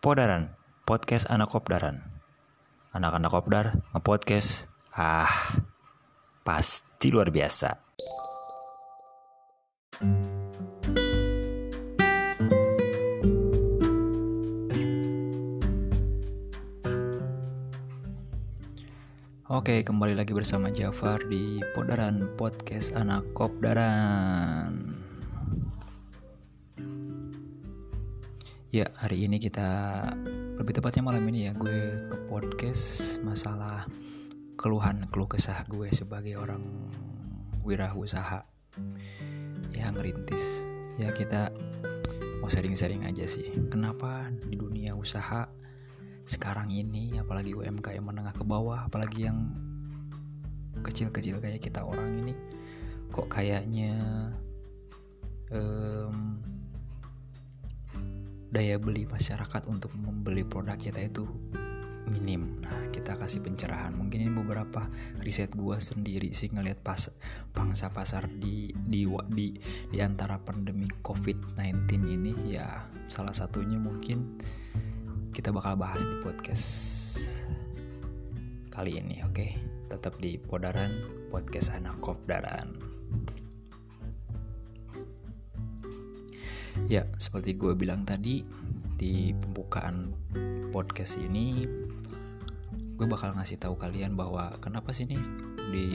Podaran, podcast anak kopdaran. Anak-anak kopdar nge-podcast. Ah, pasti luar biasa. Oke, kembali lagi bersama Jafar di Podaran Podcast Anak Kopdaran. Ya, hari ini kita lebih tepatnya malam ini ya gue ke podcast masalah keluhan keluh kesah gue sebagai orang wirausaha yang ngerintis. Ya kita mau sharing-sharing aja sih. Kenapa di dunia usaha sekarang ini apalagi UMKM menengah ke bawah apalagi yang kecil-kecil kayak kita orang ini kok kayaknya um, daya beli masyarakat untuk membeli produk kita itu minim. Nah, kita kasih pencerahan. Mungkin ini beberapa riset gua sendiri sih ngelihat pas pangsa pasar di di di di antara pandemi COVID-19 ini ya salah satunya mungkin kita bakal bahas di podcast kali ini, oke? Okay? Tetap di Podaran Podcast Anak Kopdaran. Ya, seperti gue bilang tadi di pembukaan podcast ini, gue bakal ngasih tahu kalian bahwa kenapa sih nih di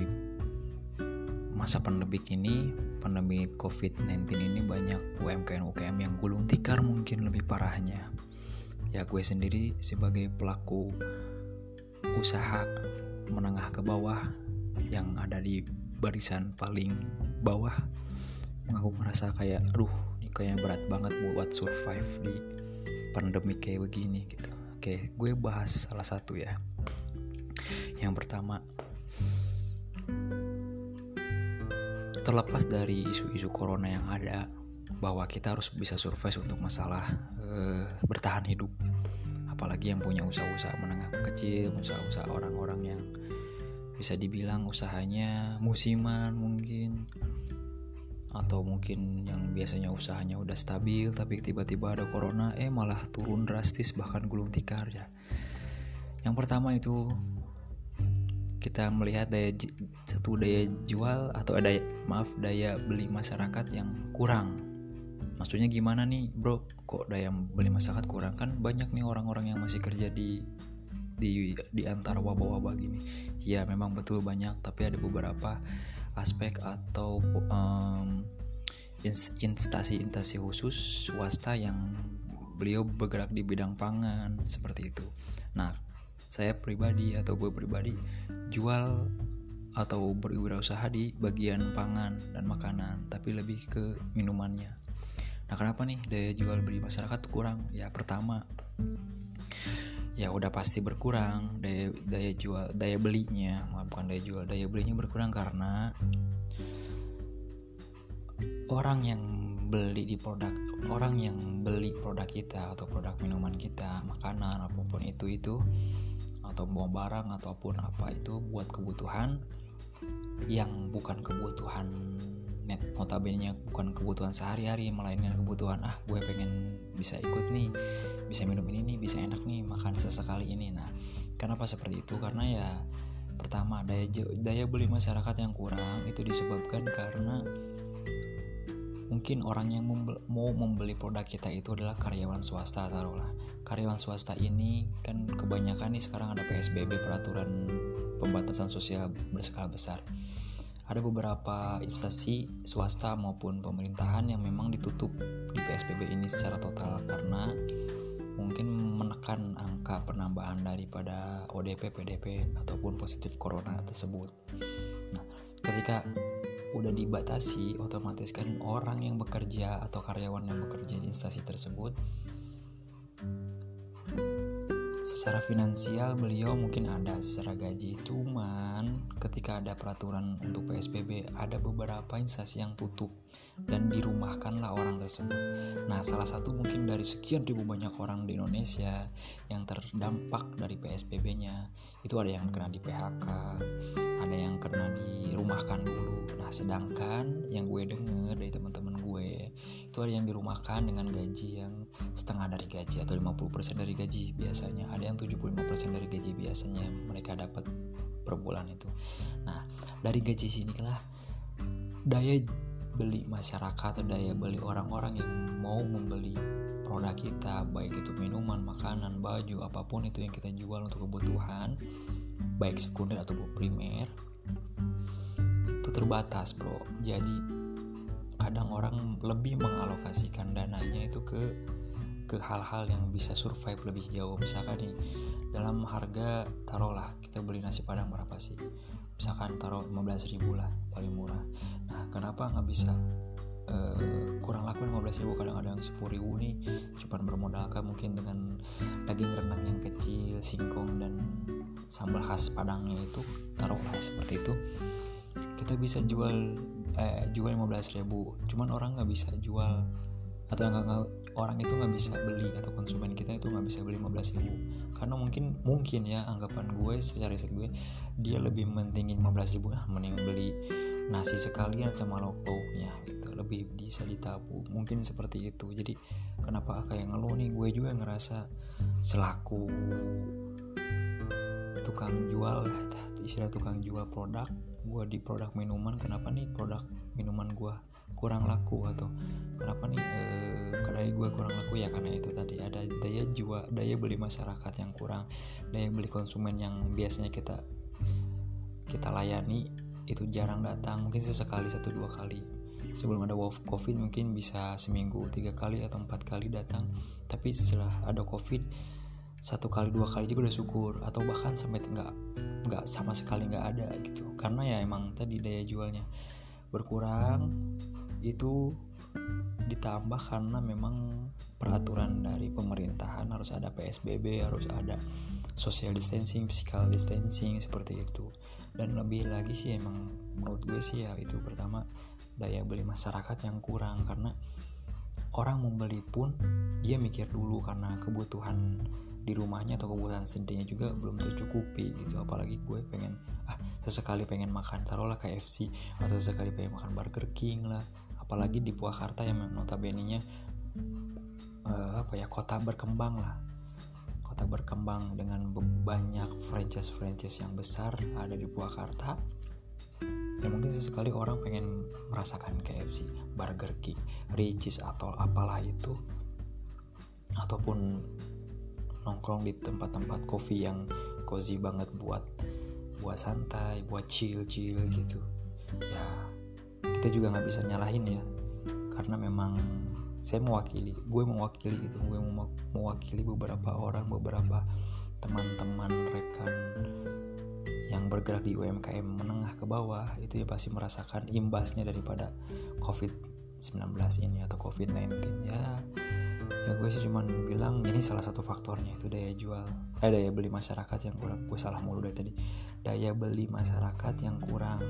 masa pandemi ini, pandemi COVID-19 ini banyak UMKM-UMKM yang gulung tikar mungkin lebih parahnya. Ya gue sendiri sebagai pelaku usaha menengah ke bawah yang ada di barisan paling bawah aku merasa kayak aduh kayak berat banget buat survive di pandemi kayak begini gitu. Oke gue bahas salah satu ya. Yang pertama terlepas dari isu-isu corona yang ada bahwa kita harus bisa survive untuk masalah uh, bertahan hidup. Apalagi yang punya usaha-usaha menengah kecil usaha-usaha orang-orang yang bisa dibilang usahanya musiman mungkin atau mungkin yang biasanya usahanya udah stabil tapi tiba-tiba ada corona eh malah turun drastis bahkan gulung tikar ya. Yang pertama itu kita melihat daya satu daya jual atau ada maaf daya beli masyarakat yang kurang. Maksudnya gimana nih bro? Kok daya beli masyarakat kurang? Kan banyak nih orang-orang yang masih kerja di di di antara wabah-wabah gini. Ya memang betul banyak tapi ada beberapa aspek atau um, instansi-instansi khusus swasta yang beliau bergerak di bidang pangan seperti itu. Nah saya pribadi atau gue pribadi jual atau berwirausaha di bagian pangan dan makanan tapi lebih ke minumannya. Nah kenapa nih daya jual beli masyarakat kurang? Ya pertama ya udah pasti berkurang daya daya jual daya belinya bukan daya jual daya belinya berkurang karena orang yang beli di produk orang yang beli produk kita atau produk minuman kita makanan apa pun itu itu atau bawa barang ataupun apa itu buat kebutuhan yang bukan kebutuhan net notabene bukan kebutuhan sehari-hari melainkan kebutuhan ah gue pengen bisa ikut nih bisa minum ini nih bisa enak nih makan sesekali ini. Nah kenapa seperti itu? Karena ya pertama daya daya beli masyarakat yang kurang itu disebabkan karena mungkin orang yang mau membeli produk kita itu adalah karyawan swasta taruhlah. Karyawan swasta ini kan kebanyakan nih sekarang ada PSBB peraturan pembatasan sosial berskala besar ada beberapa instansi swasta maupun pemerintahan yang memang ditutup di PSBB ini secara total karena mungkin menekan angka penambahan daripada ODP, PDP ataupun positif corona tersebut. Nah, ketika udah dibatasi, otomatis kan orang yang bekerja atau karyawan yang bekerja di instansi tersebut secara finansial beliau mungkin ada secara gaji cuman ketika ada peraturan untuk PSBB ada beberapa instansi yang tutup dan dirumahkanlah orang tersebut. Nah salah satu mungkin dari sekian ribu banyak orang di Indonesia yang terdampak dari PSBB nya itu ada yang kena di PHK ada yang kena dirumahkan dulu. Nah sedangkan yang gue denger dari teman-teman gue itu ada yang dirumahkan dengan gaji yang setengah dari gaji atau 50% dari gaji biasanya. Ada yang 75% dari gaji biasanya mereka dapat per bulan itu. Nah dari gaji sinilah daya beli masyarakat atau daya beli orang-orang yang mau membeli produk kita baik itu minuman makanan baju apa pun itu yang kita jual untuk kebutuhan baik sekunder atau primer itu terbatas bro. Jadi kadang orang lebih mengalokasikan dananya itu ke ke hal-hal yang bisa survive lebih jauh. Misalkan nih dalam harga taruhlah kita beli nasi padang berapa sih? Misalkan taruh 15 ribu lah paling murah. Nah kenapa nggak bisa? Uh, kurang laku 15 ribu kadang-kadang 10 ribu nih. Cuman bermodalkan mungkin dengan daging rendang yang kecil singkong dan sambal khas padangnya itu taruhlah seperti itu. Kita bisa jual eh, jual 15 ribu. Cuman orang nggak bisa jual atau nggak orang itu nggak bisa beli atau konsumen kita itu nggak bisa beli 15 ribu. Karena mungkin mungkin ya anggapan gue secara riset gue dia lebih mentingin 15 ribu nah mending beli nasi sekalian sama lauk lauknya gitu. Lebih bisa ditabung mungkin seperti itu. Jadi kenapa kayak ngeluh nih? Gue juga ngerasa selaku tukang jual istilah tukang jual produk gue di produk minuman kenapa nih produk minuman gue kurang laku atau kenapa nih eh, kedai gue kurang laku? Ya karena itu tadi ada daya jual daya beli masyarakat yang kurang daya beli konsumen yang biasanya kita kita layani itu jarang datang mungkin sesekali satu dua kali. Sebelum ada covid mungkin bisa seminggu tiga kali atau empat kali datang tapi setelah ada covid satu kali dua kali juga udah syukur. Atau bahkan sampai nggak nggak sama sekali nggak ada gitu. Karena ya emang tadi daya jualnya berkurang itu ditambah karena memang peraturan dari pemerintahan harus ada PSBB harus ada social distancing physical distancing seperti itu. Dan lebih lagi sih emang menurut gue sih ya itu pertama daya beli masyarakat yang kurang. Karena orang membeli pun dia mikir dulu karena kebutuhan di rumahnya atau kebutuhan sendirinya juga belum tercukupi gitu. Apalagi gue pengen ah sesekali pengen makan taruhlah KFC atau sesekali pengen makan Burger King lah. Apalagi di Purwakarta yang notabene nya uh, apa ya kota berkembang lah. Kota berkembang dengan banyak franchise-franchise yang besar ada di Purwakarta. Ya mungkin sesekali orang pengen merasakan KFC, Burger King, Ricis atau apalah itu. Ataupun nongkrong di tempat-tempat kopi yang cozy banget buat buat santai buat chill chill gitu. Ya kita juga nggak bisa nyalahin ya. Karena memang saya mewakili gue mewakili gitu gue mewakili beberapa orang beberapa teman-teman rekan yang bergerak di UMKM menengah ke bawah itu ya pasti merasakan imbasnya daripada COVID-19 ini atau COVID-19 ya ya gue sih cuman bilang ini salah satu faktornya itu daya jual. Eh daya beli masyarakat yang kurang. Gue salah mulu dari tadi. Daya beli masyarakat yang kurang.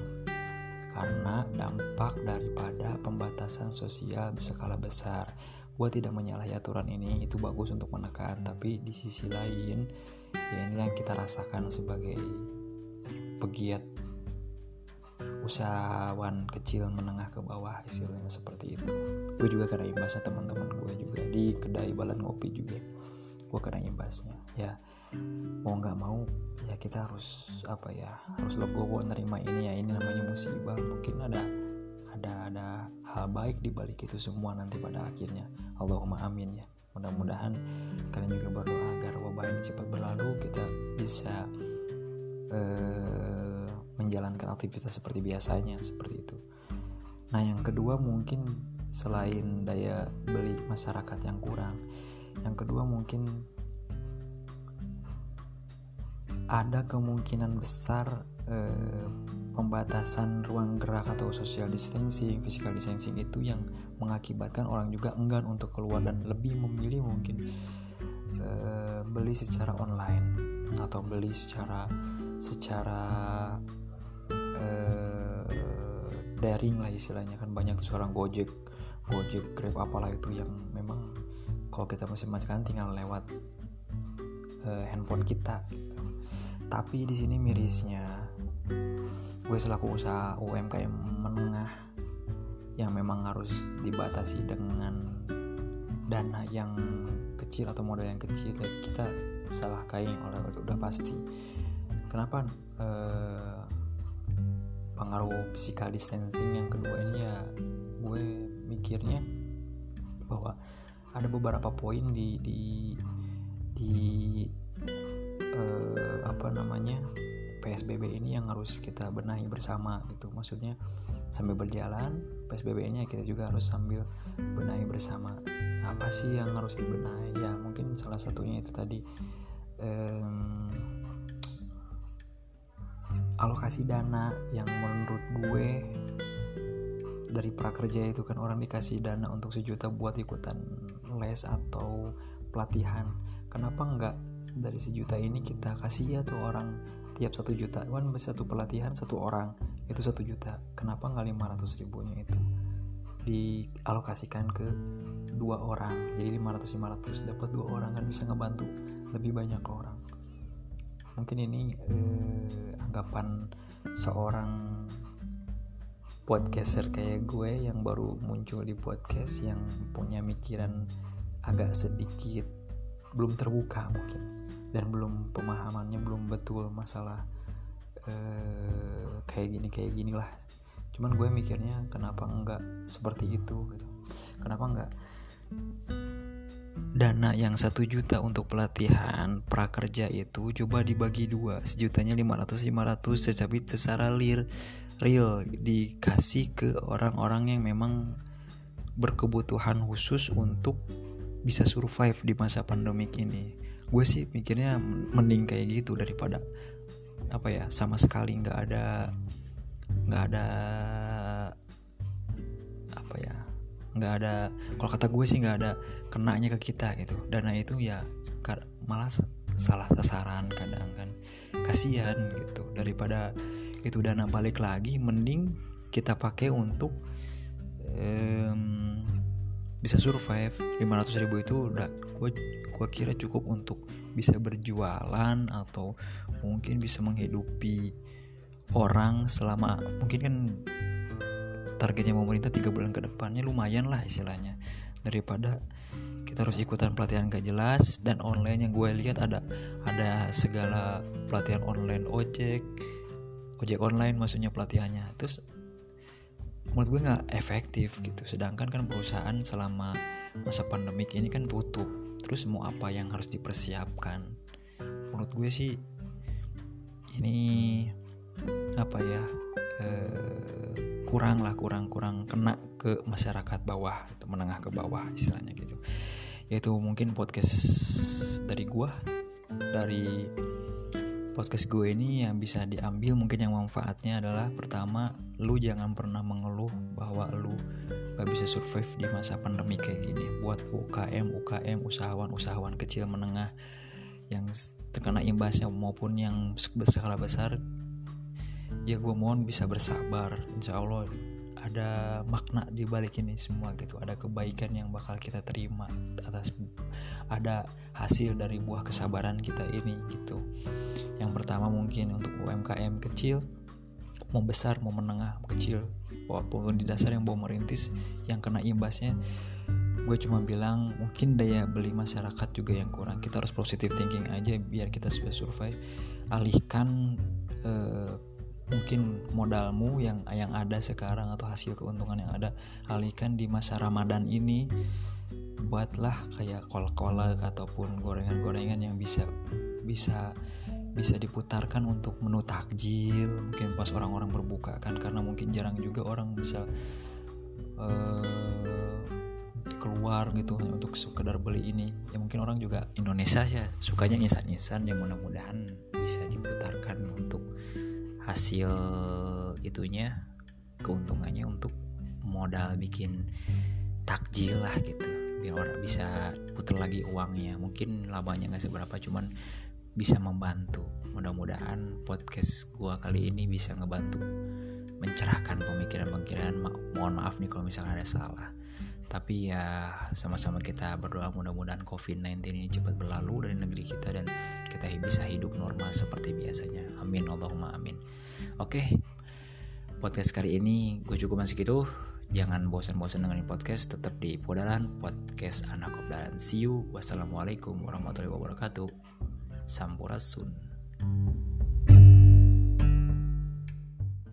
Karena dampak daripada pembatasan sosial berskala besar. Gue tidak menyalahi aturan ini itu bagus untuk menekan. Tapi di sisi lain ya ini yang kita rasakan sebagai pegiat usahawan kecil menengah ke bawah istilahnya seperti itu. Gue juga kena imbasnya teman-teman gue juga di kedai balan ngopi juga. Gue kena imbasnya. Ya mau nggak mau ya kita harus apa ya harus legowo nerima ini ya. Ini namanya musibah. Mungkin ada ada ada hal baik di balik itu semua nanti pada akhirnya. Allahumma amin ya. Mudah-mudahan kalian juga berdoa agar wabah ini cepat berlalu. Kita bisa uh, menjalankan aktivitas seperti biasanya seperti itu. Nah, yang kedua mungkin selain daya beli masyarakat yang kurang, yang kedua mungkin ada kemungkinan besar eh, pembatasan ruang gerak atau social distancing, physical distancing itu yang mengakibatkan orang juga enggan untuk keluar dan lebih memilih mungkin eh, beli secara online atau beli secara secara eh, daring lah istilahnya kan. Banyak tuh seorang Gojek Gojek Grab apalah itu yang memang kalau kita masih kan tinggal lewat eh, handphone kita gitu. tapi di sini mirisnya gue selaku usaha UMKM menengah yang memang harus dibatasi dengan dana yang kecil atau modal yang kecil ya kita salah kain oleh udah pasti. Kenapa? Eh, pengaruh physical distancing yang kedua ini ya gue mikirnya bahwa ada beberapa poin di di di eh, apa namanya PSBB ini yang harus kita benahi bersama gitu. Maksudnya sambil berjalan PSBB-nya kita juga harus sambil benahi bersama. Apa sih yang harus dibenahi? Ya mungkin salah satunya itu tadi um, alokasi dana yang menurut gue dari prakerja itu kan orang dikasih dana untuk sejuta buat ikutan les atau pelatihan. Kenapa enggak dari sejuta ini kita kasih ya tuh orang tiap satu juta? Kan satu pelatihan satu orang itu satu juta. Kenapa nggak lima ratus ribunya itu dialokasikan ke dua orang? Jadi 500 500 dapat dua orang kan bisa ngebantu lebih banyak orang mungkin ini eh, anggapan seorang podcaster kayak gue yang baru muncul di podcast yang punya mikiran agak sedikit belum terbuka mungkin dan belum pemahamannya belum betul masalah uh, kayak gini kayak gini lah. Cuman gue mikirnya kenapa enggak seperti itu gitu. Kenapa enggak dana yang satu juta untuk pelatihan prakerja itu coba dibagi dua. Sejutanya 500 500 tetapi secara real real. Dikasih ke orang-orang yang memang berkebutuhan khusus untuk bisa survive di masa pandemik ini. Gue sih mikirnya mending kayak gitu daripada apa ya sama sekali nggak ada nggak ada apa ya nggak ada kalau kata gue sih nggak ada kenanya ke kita gitu. Dana itu ya malah salah sasaran kadang kan. Kasihan gitu. Daripada itu dana balik lagi mending kita pakai untuk um, bisa survive. 500 ribu itu udah gue gue kira cukup untuk bisa berjualan atau mungkin bisa menghidupi orang selama mungkin kan targetnya pemerintah tiga bulan ke depannya lumayan lah istilahnya. Daripada kita harus ikutan pelatihan gak jelas dan online yang gue lihat ada ada segala pelatihan online ojek ojek online maksudnya pelatihannya. Terus menurut gue nggak efektif gitu. Sedangkan kan perusahaan selama masa pandemik ini kan tutup. Terus mau apa yang harus dipersiapkan? Menurut gue sih ini apa ya eh, kurang lah kurang kurang kena ke masyarakat bawah atau menengah ke bawah istilahnya gitu. Yaitu mungkin podcast dari gue dari podcast gue ini yang bisa diambil mungkin yang manfaatnya adalah pertama lu jangan pernah mengeluh bahwa lu gak bisa survive di masa pandemi kayak gini. Buat UKM UKM usahawan usahawan kecil menengah yang terkena imbasnya maupun yang berskala besar ya gue mohon bisa bersabar. Insya Allah ada makna di balik ini semua gitu. Ada kebaikan yang bakal kita terima atas ada hasil dari buah kesabaran kita ini gitu. Yang pertama mungkin untuk UMKM kecil mau besar mau menengah mau kecil. Walaupun di dasar yang mau merintis yang kena imbasnya gue cuma bilang mungkin daya beli masyarakat juga yang kurang. Kita harus positive thinking aja biar kita bisa survive. Alihkan eh, mungkin modalmu yang yang ada sekarang atau hasil keuntungan yang ada alihkan di masa Ramadan ini. Buatlah kayak kol-kolak ataupun gorengan-gorengan yang bisa bisa bisa diputarkan untuk menu takjil. Mungkin pas orang-orang berbuka kan karena mungkin jarang juga orang bisa uh, keluar gitu untuk sekedar beli ini. Ya mungkin orang juga Indonesia ya sukanya insan-insan yang mudah-mudahan bisa diputarkan untuk hasil itunya keuntungannya untuk modal bikin takjil lah gitu biar orang bisa putar lagi uangnya mungkin labanya nggak seberapa cuman bisa membantu. Mudah-mudahan podcast gua kali ini bisa ngebantu mencerahkan pemikiran-pemikiran. Mohon maaf nih kalau misalnya ada salah. Tapi ya sama-sama kita berdoa mudah-mudahan COVID-19 ini cepat berlalu dari negeri kita dan kita bisa hidup normal seperti biasanya. Amin Allahumma amin. Oke. Podcast kali ini gue cukup masih gitu. jangan bosan-bosan dengerin podcast tetap di Podalan podcast anak obdalan see you wassalamualaikum warahmatullahi wabarakatuh sampurasun